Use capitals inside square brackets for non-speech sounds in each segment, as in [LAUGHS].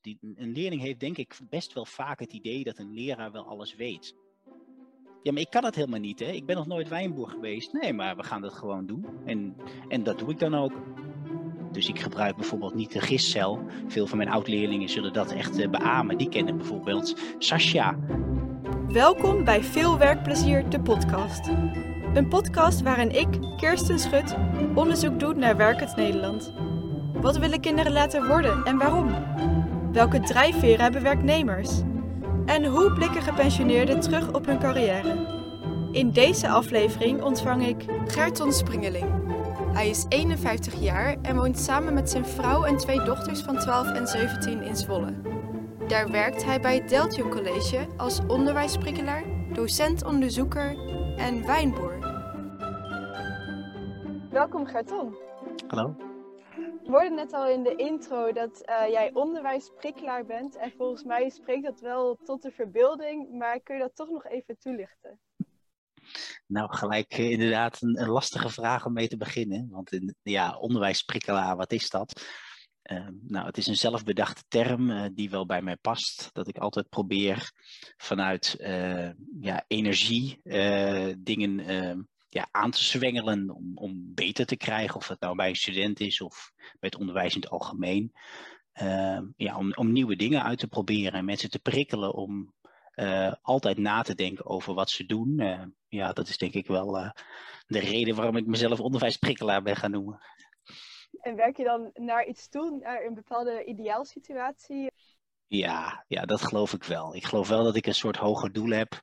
Die, een leerling heeft denk ik best wel vaak het idee dat een leraar wel alles weet. Ja, maar ik kan het helemaal niet, hè. Ik ben nog nooit wijnboer geweest. Nee, maar we gaan dat gewoon doen. En, en dat doe ik dan ook. Dus ik gebruik bijvoorbeeld niet de gistcel. Veel van mijn oud-leerlingen zullen dat echt uh, beamen. Die kennen bijvoorbeeld Sascha. Welkom bij Veel Werkplezier, de podcast. Een podcast waarin ik, Kirsten Schut, onderzoek doe naar werkend Nederland. Wat willen kinderen laten worden en waarom? Welke drijfveren hebben werknemers? En hoe blikken gepensioneerden terug op hun carrière? In deze aflevering ontvang ik Gerton Springeling. Hij is 51 jaar en woont samen met zijn vrouw en twee dochters van 12 en 17 in Zwolle. Daar werkt hij bij het Deltion College als onderwijsprikkelaar, docent-onderzoeker en wijnboer. Welkom Gerton. Hallo. We hoorden net al in de intro dat uh, jij onderwijsprikkelaar bent. En volgens mij spreekt dat wel tot de verbeelding. Maar kun je dat toch nog even toelichten? Nou, gelijk uh, inderdaad een, lastige vraag om mee te beginnen. Want in, ja, onderwijsprikkelaar, wat is dat? Uh, nou, het is een zelfbedachte term die wel bij mij past. Dat ik altijd probeer vanuit ja, energie dingen ja, aan te zwengelen om, om beter te krijgen. Of het nou bij een student is of bij het onderwijs in het algemeen. Uh, ja, om, om nieuwe dingen uit te proberen en mensen te prikkelen om uh, altijd na te denken over wat ze doen. Uh, ja, dat is denk ik wel uh, de reden waarom ik mezelf onderwijsprikkelaar ben gaan noemen. En werk je dan naar iets toe, naar een bepaalde ideaalsituatie? Ja, ja, dat geloof ik wel. Ik geloof wel dat ik een soort hoger doel heb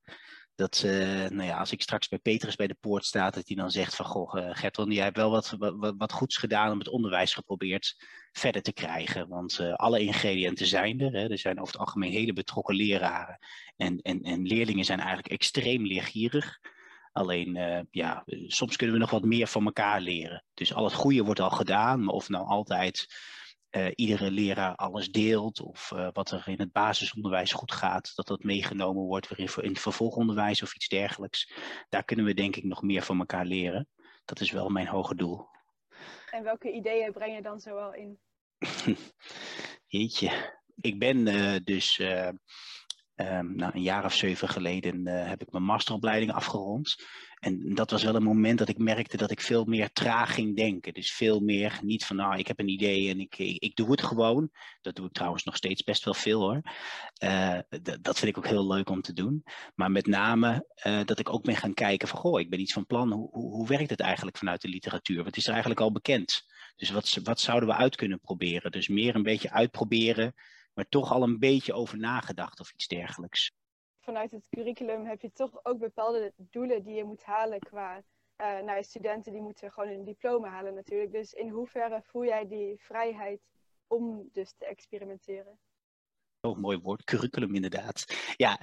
dat nou ja, als ik straks bij Petrus bij de poort sta, dat hij dan zegt van, goh, uh, Gerton, jij hebt wel wat, wat, wat goeds gedaan om het onderwijs geprobeerd verder te krijgen. Want uh, alle ingrediënten zijn er. Hè. Er zijn over het algemeen hele betrokken leraren. En, en, en leerlingen zijn eigenlijk extreem leergierig. Alleen, ja, soms kunnen we nog wat meer van elkaar leren. Dus al het goede wordt al gedaan, maar of nou altijd uh, iedere leraar alles deelt of uh, wat er in het basisonderwijs goed gaat, dat dat meegenomen wordt weer in het vervolgonderwijs of iets dergelijks. Daar kunnen we denk ik nog meer van elkaar leren. Dat is wel mijn hoge doel. En welke ideeën breng je dan zoal in? [LAUGHS] Jeetje, ik ben uh, dus Um, nou, een jaar of zeven geleden heb ik mijn masteropleiding afgerond. En dat was wel een moment dat ik merkte dat ik veel meer traag ging denken. Dus veel meer niet van, nou, ik heb een idee en ik, ik, doe het gewoon. Dat doe ik trouwens nog steeds best wel veel hoor. Uh, dat vind ik ook heel leuk om te doen. Maar met name uh, dat ik ook ben gaan kijken van, goh, ik ben iets van plan. Hoe, hoe, hoe werkt het eigenlijk vanuit de literatuur? Wat is er eigenlijk al bekend? Dus wat, wat zouden we uit kunnen proberen? Dus meer een beetje uitproberen maar toch al een beetje over nagedacht of iets dergelijks. Vanuit het curriculum heb je toch ook bepaalde doelen die je moet halen qua uh, nou, studenten die moeten gewoon een diploma halen natuurlijk. Dus in hoeverre voel jij die vrijheid om dus te experimenteren? Oh, mooi woord, curriculum inderdaad. Ja,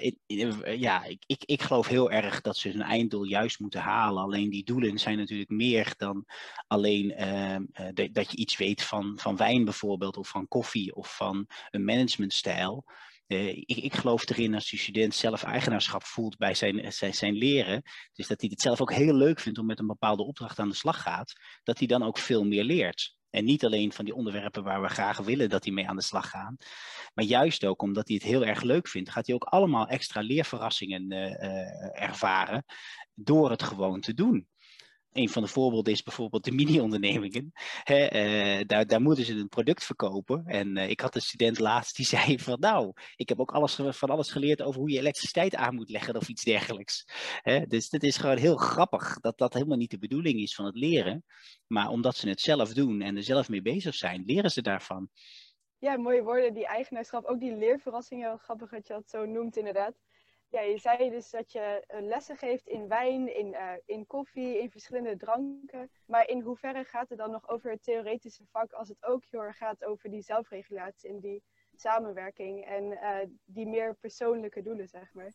in, in, ja ik, ik, ik geloof heel erg dat ze hun einddoel juist moeten halen. Alleen die doelen zijn natuurlijk meer dan alleen de, dat je iets weet van, van wijn bijvoorbeeld, of van koffie, of van een managementstijl. Uh, ik, ik, geloof erin als die student zelf eigenaarschap voelt bij zijn, zijn, zijn leren. Dus dat hij het zelf ook heel leuk vindt om met een bepaalde opdracht aan de slag gaat. Dat hij dan ook veel meer leert. En niet alleen van die onderwerpen waar we graag willen dat hij mee aan de slag gaat. Maar juist ook omdat hij het heel erg leuk vindt, gaat hij ook allemaal extra leerverrassingen uh, uh, ervaren door het gewoon te doen een van de voorbeelden is bijvoorbeeld de mini-ondernemingen. Uh, daar, daar, moeten ze een product verkopen. En uh, ik had een student laatst die [LAUGHS] zei van nou, ik heb ook alles, van alles geleerd over hoe je elektriciteit aan moet leggen of iets dergelijks. Dus het is gewoon heel grappig dat dat helemaal niet de bedoeling is van het leren. Maar omdat ze het zelf doen en er zelf mee bezig zijn, leren ze daarvan. Ja, mooie woorden, die eigenaarschap, ook die leerverrassingen, grappig dat je dat zo noemt inderdaad ja, je zei dus dat je eh, lessen geeft in wijn, in, uh, in koffie, in verschillende dranken. Maar in hoeverre gaat het dan nog over het theoretische vak als het ook heel gaat over die zelfregulatie en die samenwerking en uh, die meer persoonlijke doelen, zeg maar?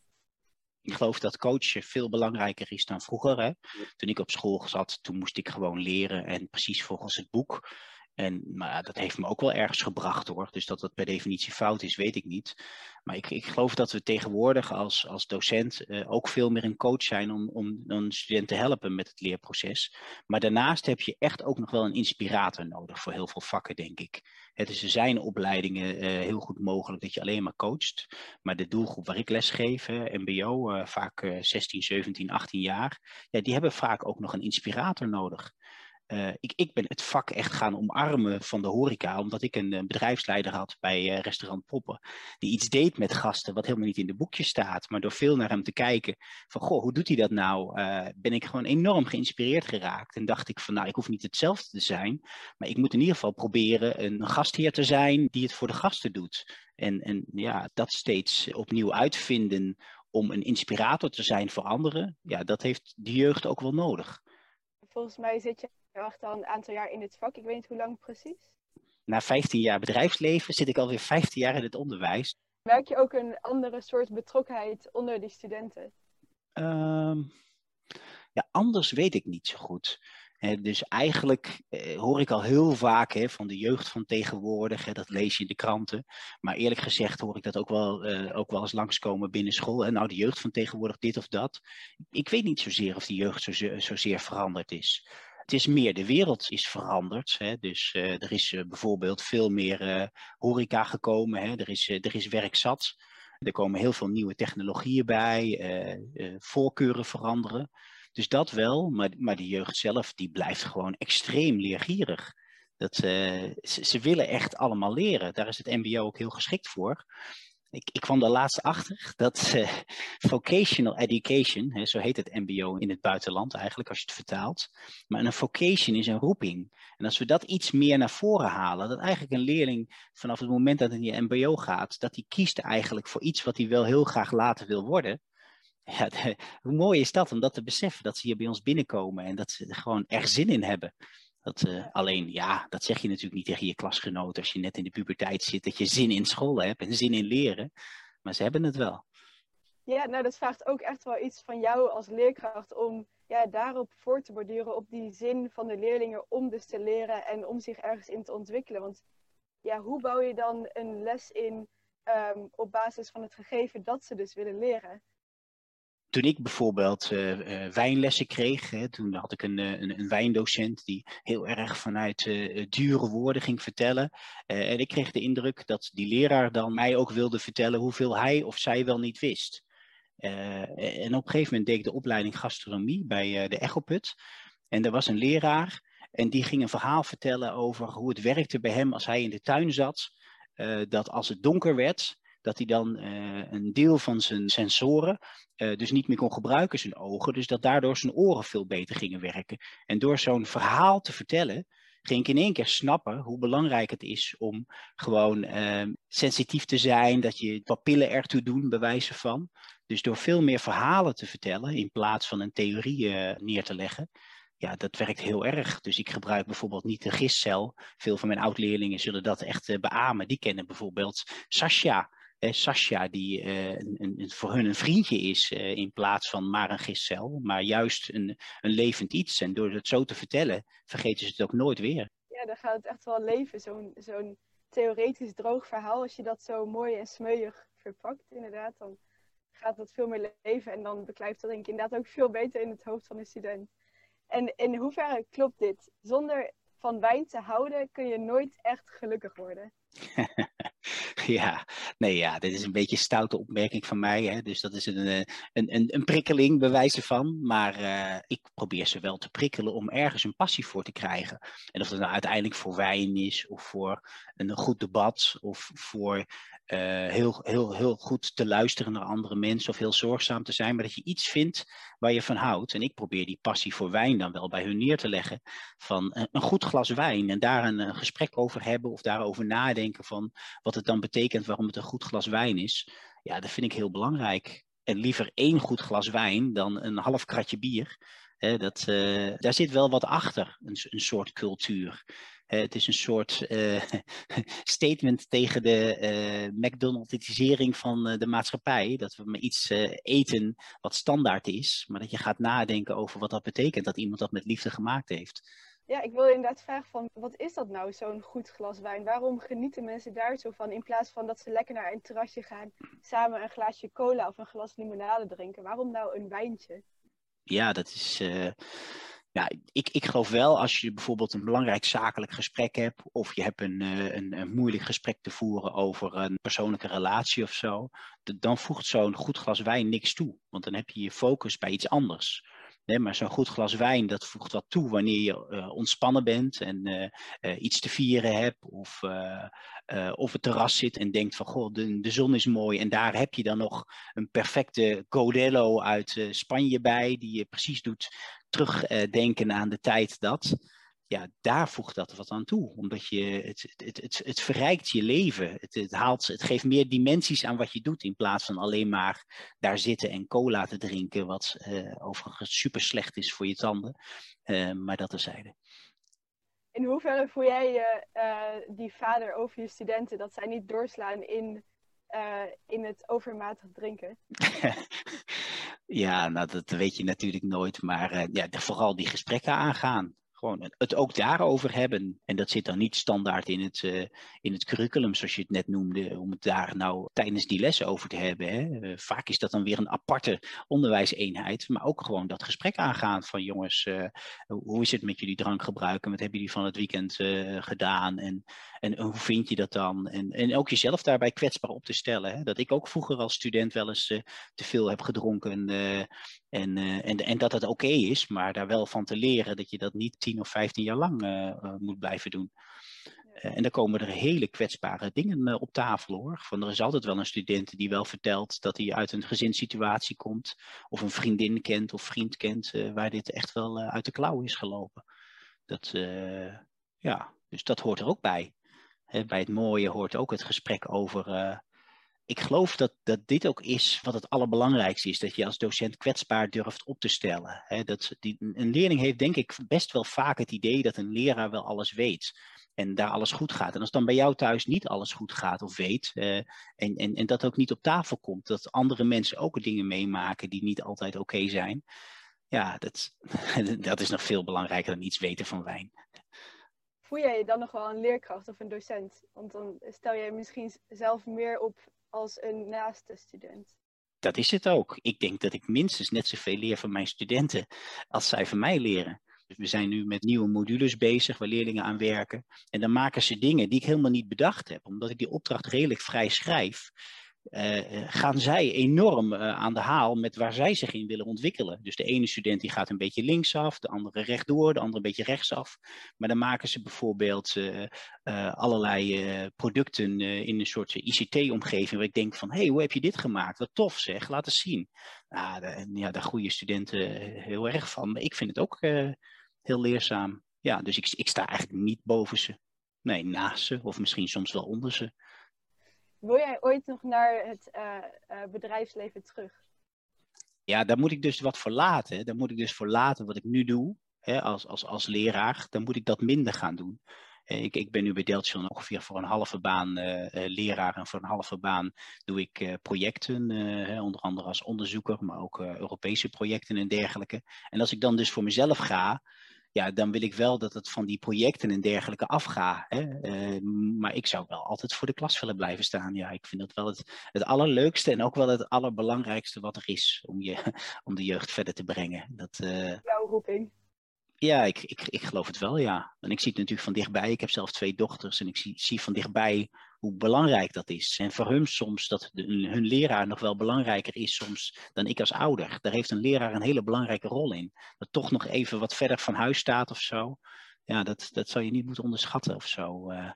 Ik geloof dat coachen veel belangrijker is dan vroeger. Hè? Toen ik op school zat, toen moest ik gewoon leren en precies volgens het boek. En maar dat heeft me ook wel ergens gebracht hoor. Dus dat dat per definitie fout is, weet ik niet. Maar ik, ik geloof dat we tegenwoordig als, als docent uh, ook veel meer een coach zijn om, om een student te helpen met het leerproces. Maar daarnaast heb je echt ook nog wel een inspirator nodig voor heel veel vakken, denk ik. Het is, er zijn opleidingen uh, heel goed mogelijk dat je alleen maar coacht. Maar de doelgroep waar ik les geef, MBO, uh, vaak 16, 17, 18 jaar, ja, die hebben vaak ook nog een inspirator nodig. Uh, ik, ik, ben het vak echt gaan omarmen van de horeca, omdat ik een, een bedrijfsleider had bij uh, restaurant Poppen, die iets deed met gasten wat helemaal niet in de boekjes staat, maar door veel naar hem te kijken van, goh, hoe doet hij dat nou, ben ik gewoon enorm geïnspireerd geraakt en dacht ik van, nou, ik hoef niet hetzelfde te zijn, maar ik moet in ieder geval proberen een gastheer te zijn die het voor de gasten doet. En, en ja, dat steeds opnieuw uitvinden om een inspirator te zijn voor anderen, ja, dat heeft de jeugd ook wel nodig. Volgens mij zit je wacht al een aantal jaar in dit vak. Ik weet niet hoe lang precies. Na 15 jaar bedrijfsleven zit ik alweer 15 jaar in het onderwijs. Merk je ook een andere soort betrokkenheid onder die studenten? Um, ja, anders weet ik niet zo goed. dus eigenlijk eh, hoor ik al heel vaak he, van de jeugd van tegenwoordig, he, dat lees je in de kranten. Maar eerlijk gezegd hoor ik dat ook wel, uh, ook wel eens langskomen binnen school. En nou, de jeugd van tegenwoordig dit of dat. Ik weet niet zozeer of die jeugd zo, zozeer veranderd is. Is meer, de wereld is veranderd. Hè? Dus uh, er is uh, bijvoorbeeld veel meer uh, horeca gekomen. Hè? Er, is, er is werk zat. Er komen heel veel nieuwe technologieën bij. voorkeuren veranderen. Dus dat wel, maar, maar de jeugd zelf die blijft gewoon extreem leergierig. Dat, ze, ze willen echt allemaal leren. Daar is het MBO ook heel geschikt voor ik, ik kwam er laatst achter dat uh, vocational education, hè, zo heet het MBO in het buitenland eigenlijk als je het vertaalt, maar een vocation is een roeping. En als we dat iets meer naar voren halen, dat eigenlijk een leerling vanaf het moment dat hij in je MBO gaat, dat hij kiest eigenlijk voor iets wat hij wel heel graag later wil worden. Ja, de, hoe mooi is dat om dat te beseffen, dat ze hier bij ons binnenkomen en dat ze er gewoon erg zin in hebben. Dat, uh, alleen, ja, dat zeg je natuurlijk niet tegen je klasgenoten als je net in de puberteit zit, dat je zin in school hebt en zin in leren. Maar ze hebben het wel. Ja, nou dat vraagt ook echt wel iets van jou als leerkracht om ja, daarop voor te borduren, op die zin van de leerlingen om dus te leren en om zich ergens in te ontwikkelen. Want ja, hoe bouw je dan een les in um, op basis van het gegeven dat ze dus willen leren? Toen ik bijvoorbeeld uh, uh, wijnlessen kreeg, hè, toen had ik een, eh, een, een, wijndocent die heel erg vanuit dure woorden ging vertellen. en ik kreeg de indruk dat die leraar dan mij ook wilde vertellen hoeveel hij of zij wel niet wist. en op een gegeven moment deed ik de opleiding gastronomie bij de Echoput. En er was een leraar en die ging een verhaal vertellen over hoe het werkte bij hem als hij in de tuin zat. dat als het donker werd, dat hij dan uh, een deel van zijn sensoren uh, dus niet meer kon gebruiken, zijn ogen. Dus dat daardoor zijn oren veel beter gingen werken. En door zo'n verhaal te vertellen, ging ik in één keer snappen hoe belangrijk het is om gewoon uh, sensitief te zijn, dat je papillen ertoe doen, bij wijze van. Dus door veel meer verhalen te vertellen, in plaats van een theorie neer te leggen, ja, dat werkt heel erg. Dus ik gebruik bijvoorbeeld niet de gistcel. Veel van mijn oud-leerlingen zullen dat echt beamen. Die kennen bijvoorbeeld Sasha eh, Sascha, die eh, een, een, voor hun een vriendje is eh, in plaats van maar een gistcel, maar juist een, een levend iets. En door het zo te vertellen, vergeten ze het ook nooit weer. Ja, dan gaat het echt wel leven, zo'n zo'n theoretisch droog verhaal. Als je dat zo mooi en smeuig verpakt, inderdaad, dan gaat dat veel meer leven. En dan beklijft dat denk ik inderdaad ook veel beter in het hoofd van de student. En in hoeverre klopt dit? Zonder van wijn te houden kun je nooit echt gelukkig worden. [LAUGHS] [LAUGHS] ja, nee, ja, dit is een beetje een stoute opmerking van mij. Hè? Dus dat is een, eh, een, een, prikkeling, bewijzen van. Maar uh, ik probeer ze wel te prikkelen om ergens een passie voor te krijgen. En of dat nou uiteindelijk voor wijn is, of voor een goed debat, of voor uh, heel, heel, heel goed te luisteren naar andere mensen, of heel zorgzaam te zijn. Maar dat je iets vindt waar je van houdt. En ik probeer die passie voor wijn dan wel bij hun neer te leggen. Van een, een goed glas wijn en daar een, een gesprek over hebben, of daarover nadenken van wat het dan betekent waarom het een goed glas wijn is. Ja, dat vind ik heel belangrijk. En liever één goed glas wijn dan een half kratje bier. dat, uh, daar zit wel wat achter, een, een soort cultuur. het is een soort uh, [LAUGHS] statement tegen de uh, McDonaldisering van de maatschappij. Dat we maar iets eten wat standaard is, maar dat je gaat nadenken over wat dat betekent dat iemand dat met liefde gemaakt heeft. Ja, ik wil inderdaad vragen van, wat is dat nou, zo'n goed glas wijn? Waarom genieten mensen daar zo van, in plaats van dat ze lekker naar een terrasje gaan, samen een glaasje cola of een glas limonade drinken? Waarom nou een wijntje? Ja, dat is... Uh... Ja, ik, ik geloof wel als je bijvoorbeeld een belangrijk zakelijk gesprek hebt, of je hebt een, eh, een, een moeilijk gesprek te voeren over een persoonlijke relatie of zo, dan voegt zo'n goed glas wijn niks toe. Want dan heb je je focus bij iets anders. Maar zo'n goed glas wijn, dat voegt wat toe wanneer je uh, ontspannen bent en uh, uh, iets te vieren hebt. Of, of het terras zit en denkt van, goh, de, de, zon is mooi. En daar heb je dan nog een perfecte Godello uit Spanje bij, die je precies doet terugdenken aan de tijd dat ja, daar voegt dat wat aan toe. Omdat je, het, het, het, het verrijkt je leven. Het, het, haalt, het geeft meer dimensies aan wat je doet. In plaats van alleen maar daar zitten en cola te drinken. Wat uh, overigens super slecht is voor je tanden. Uh, maar dat terzijde. In hoeverre voel jij je uh, die vader over je studenten dat zij niet doorslaan in, in het overmatig drinken? [LAUGHS] ja, nou dat weet je natuurlijk nooit. Maar ja, vooral die gesprekken aangaan gewoon het ook daarover hebben. En dat zit dan niet standaard in het, uh, in het curriculum, zoals je het net noemde, om het daar nou tijdens die lessen over te hebben. Hè. Uh, vaak is dat dan weer een aparte onderwijseenheid, maar ook gewoon dat gesprek aangaan van jongens, uh, hoe is het met jullie drankgebruik en wat hebben jullie van het weekend gedaan en, en hoe vind je dat dan? En, en ook jezelf daarbij kwetsbaar op te stellen. Hè. Dat ik ook vroeger als student wel eens te veel heb gedronken en, uh, en, en dat dat oké is, maar daar wel van te leren dat je dat niet 10 of 15 jaar lang uh, moet blijven doen. Uh, en dan komen er hele kwetsbare dingen op tafel hoor. Van, er is altijd wel een student die wel vertelt dat hij uit een gezinssituatie komt, of een vriendin kent of vriend kent, waar dit echt wel uit de klauw is gelopen. Dat, ja, dus dat hoort er ook bij. Hè, bij het mooie hoort ook het gesprek over ik geloof dat, dat dit ook is wat het allerbelangrijkste is. Dat je als docent kwetsbaar durft op te stellen. dat die, een leerling heeft denk ik best wel vaak het idee dat een leraar wel alles weet. En daar alles goed gaat. En als dan bij jou thuis niet alles goed gaat of weet. Uh, en, en, en dat ook niet op tafel komt. Dat andere mensen ook dingen meemaken die niet altijd oké zijn. Ja, dat, [LAUGHS] dat is nog veel belangrijker dan iets weten van wijn voel jij je dan nog wel een leerkracht of een docent? Want dan stel je misschien zelf meer op als een naaste student. Dat is het ook. Ik denk dat ik minstens net zoveel leer van mijn studenten als zij van mij leren. Dus we zijn nu met nieuwe modules bezig waar leerlingen aan werken. En dan maken ze dingen die ik helemaal niet bedacht heb, omdat ik die opdracht redelijk vrij schrijf. Uh, gaan zij enorm uh, aan de haal met waar zij zich in willen ontwikkelen. Dus de ene student die gaat een beetje linksaf, de andere rechtdoor, de andere een beetje rechtsaf. Maar dan maken ze bijvoorbeeld allerlei producten in een soort ICT-omgeving waar ik denk van, hé, hey, hoe heb je dit gemaakt? Wat tof zeg, laat eens zien. Nou, ja, daar groeien studenten heel erg van. Maar ik vind het ook heel leerzaam. Ja, dus ik, ik sta eigenlijk niet boven ze. Nee, naast ze of misschien soms wel onder ze. Wil jij ooit nog naar het uh, uh, bedrijfsleven terug? Ja, daar moet ik dus wat voor laten. Daar moet ik dus voor laten wat ik nu doe hè, als, als, als leraar. Dan moet ik dat minder gaan doen. Ik, ik ben nu bij Deltron ongeveer voor een halve baan leraar en voor een halve baan doe ik projecten, onder andere als onderzoeker, maar ook Europese projecten en dergelijke. En als ik dan dus voor mezelf ga, ja, dan wil ik wel dat het van die projecten en dergelijke afgaat. Uh, maar ik zou wel altijd voor de klas willen blijven staan. Ja, ik vind dat wel het, het allerleukste en ook wel het allerbelangrijkste wat er is om, je, [LAUGHS] om de jeugd verder te brengen. Dat, uh... Jouw roeping. Ja, ik, ik, ik geloof het wel, ja. En ik zie het natuurlijk van dichtbij. Ik heb zelf twee dochters en ik zie, zie van dichtbij hoe belangrijk dat is. En voor hun soms dat hun leraar nog wel belangrijker is soms dan ik als ouder. Daar heeft een leraar een hele belangrijke rol in. Dat toch nog even wat verder van huis staat of zo. Ja, dat, dat zou je niet moeten onderschatten of zo. Uh,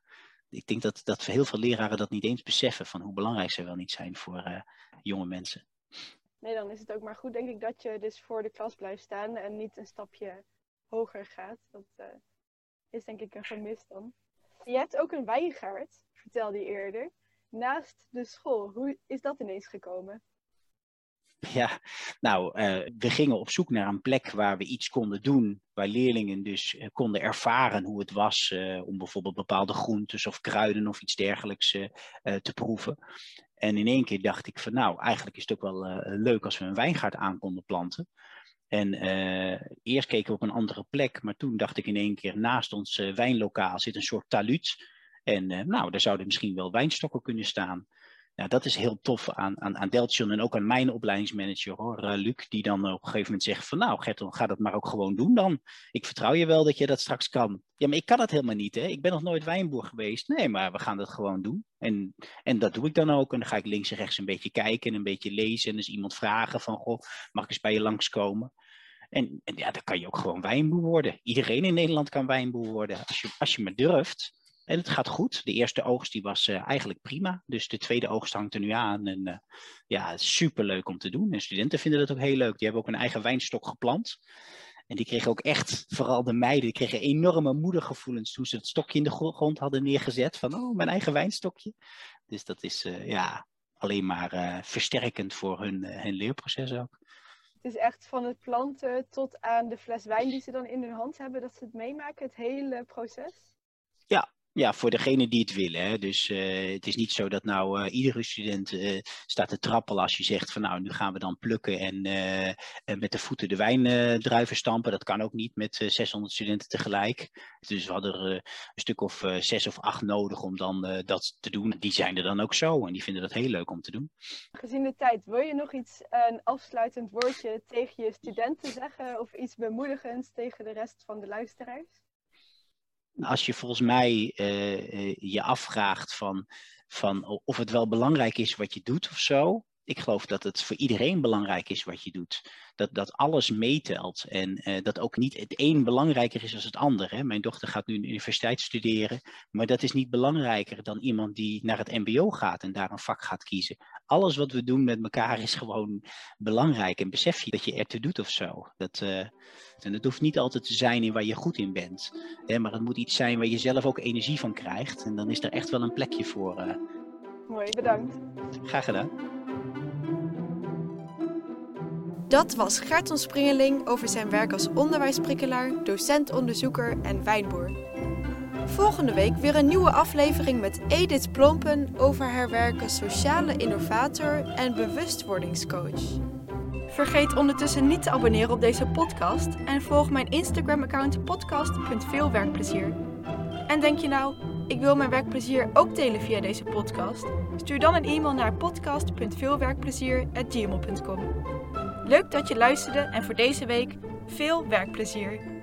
ik denk dat, dat heel veel leraren dat niet eens beseffen van hoe belangrijk ze wel niet zijn voor uh, jonge mensen. Nee, dan is het ook maar goed denk ik dat je dus voor de klas blijft staan en niet een stapje hoger gaat. Dat uh, is denk ik een gemis dan. Je hebt ook een wijngaard vertelde je eerder, naast de school. Hoe is dat ineens gekomen? Ja, nou, uh, we gingen op zoek naar een plek waar we iets konden doen, waar leerlingen dus uh, konden ervaren hoe het was uh, om bijvoorbeeld bepaalde groentes of kruiden of iets dergelijks te proeven. En in één keer dacht ik van nou, eigenlijk is het ook wel leuk als we een wijngaard aan konden planten. En eerst keken we op een andere plek, maar toen dacht ik in één keer, naast ons wijnlokaal zit een soort taluut. En nou, daar zouden misschien wel wijnstokken kunnen staan. Ja, dat is heel tof aan, aan, aan Deltion en ook aan mijn opleidingsmanager hoor, uh, Luc, die dan op een gegeven moment zegt van nou Gerton, ga dat maar ook gewoon doen dan. Ik vertrouw je wel dat je dat straks kan. Ja, maar ik kan dat helemaal niet hè. Ik ben nog nooit wijnboer geweest. Nee, maar we gaan dat gewoon doen. En, en dat doe ik dan ook. En dan ga ik links en rechts een beetje kijken en een beetje lezen. En dus iemand vragen van goh, mag ik eens bij je langskomen? En, en ja, dan kan je ook gewoon wijnboer worden. Iedereen in Nederland kan wijnboer worden. Als je, als je maar durft. En het gaat goed. De eerste oogst die was uh, eigenlijk prima. Dus de tweede oogst hangt er nu aan. En uh, ja, super leuk om te doen. En studenten vinden dat ook heel leuk. Die hebben ook een eigen wijnstok geplant. En die kregen ook echt, vooral de meiden, die kregen enorme moedergevoelens toen ze het stokje in de grond hadden neergezet. Van, oh, mijn eigen wijnstokje. Dus dat is uh, ja, alleen maar versterkend voor hun, hun leerproces ook. Het is echt van het planten tot aan de fles wijn die ze dan in hun hand hebben, dat ze het meemaken, het hele proces. Ja, ja, voor degene die het willen. Hè. Dus uh, het is niet zo dat nou uh, iedere student uh, staat te trappelen als je zegt van nou, nu gaan we dan plukken en met de voeten de wijndruiven stampen. Dat kan ook niet met 600 studenten tegelijk. Dus we hadden er een stuk of zes of acht nodig om dan dat te doen. Die zijn er dan ook zo en die vinden dat heel leuk om te doen. Gezien de tijd, wil je nog iets, een afsluitend woordje tegen je studenten zeggen of iets bemoedigends tegen de rest van de luisteraars? Als je volgens mij uh, je afvraagt van, van of het wel belangrijk is wat je doet of zo. Ik geloof dat het voor iedereen belangrijk is wat je doet dat, dat alles meetelt. En uh, dat ook niet het een belangrijker is dan het ander. Hè. Mijn dochter gaat nu de universiteit studeren, maar dat is niet belangrijker dan iemand die naar het MBO gaat en daar een vak gaat kiezen. Alles wat we doen met elkaar is gewoon belangrijk. En besef je dat je ertoe doet of zo. Dat, uh, en het hoeft niet altijd te zijn in waar je goed in bent. Hè, maar het moet iets zijn waar je zelf ook energie van krijgt. En dan is er echt wel een plekje voor. Uh... Mooi, bedankt. Graag gedaan. Dat was Gerton Springeling over zijn werk als onderwijsprikkelaar, docent-onderzoeker en wijnboer. Volgende week weer een nieuwe aflevering met Edith Plompen over haar werk als sociale innovator en bewustwordingscoach. Vergeet ondertussen niet te abonneren op deze podcast en volg mijn Instagram-account podcast.veelwerkplezier. En denk je nou, ik wil mijn werkplezier ook delen via deze podcast? Stuur dan een e-mail naar podcast.veelwerkplezier.gmail.com. Leuk dat je luisterde en voor deze week veel werkplezier.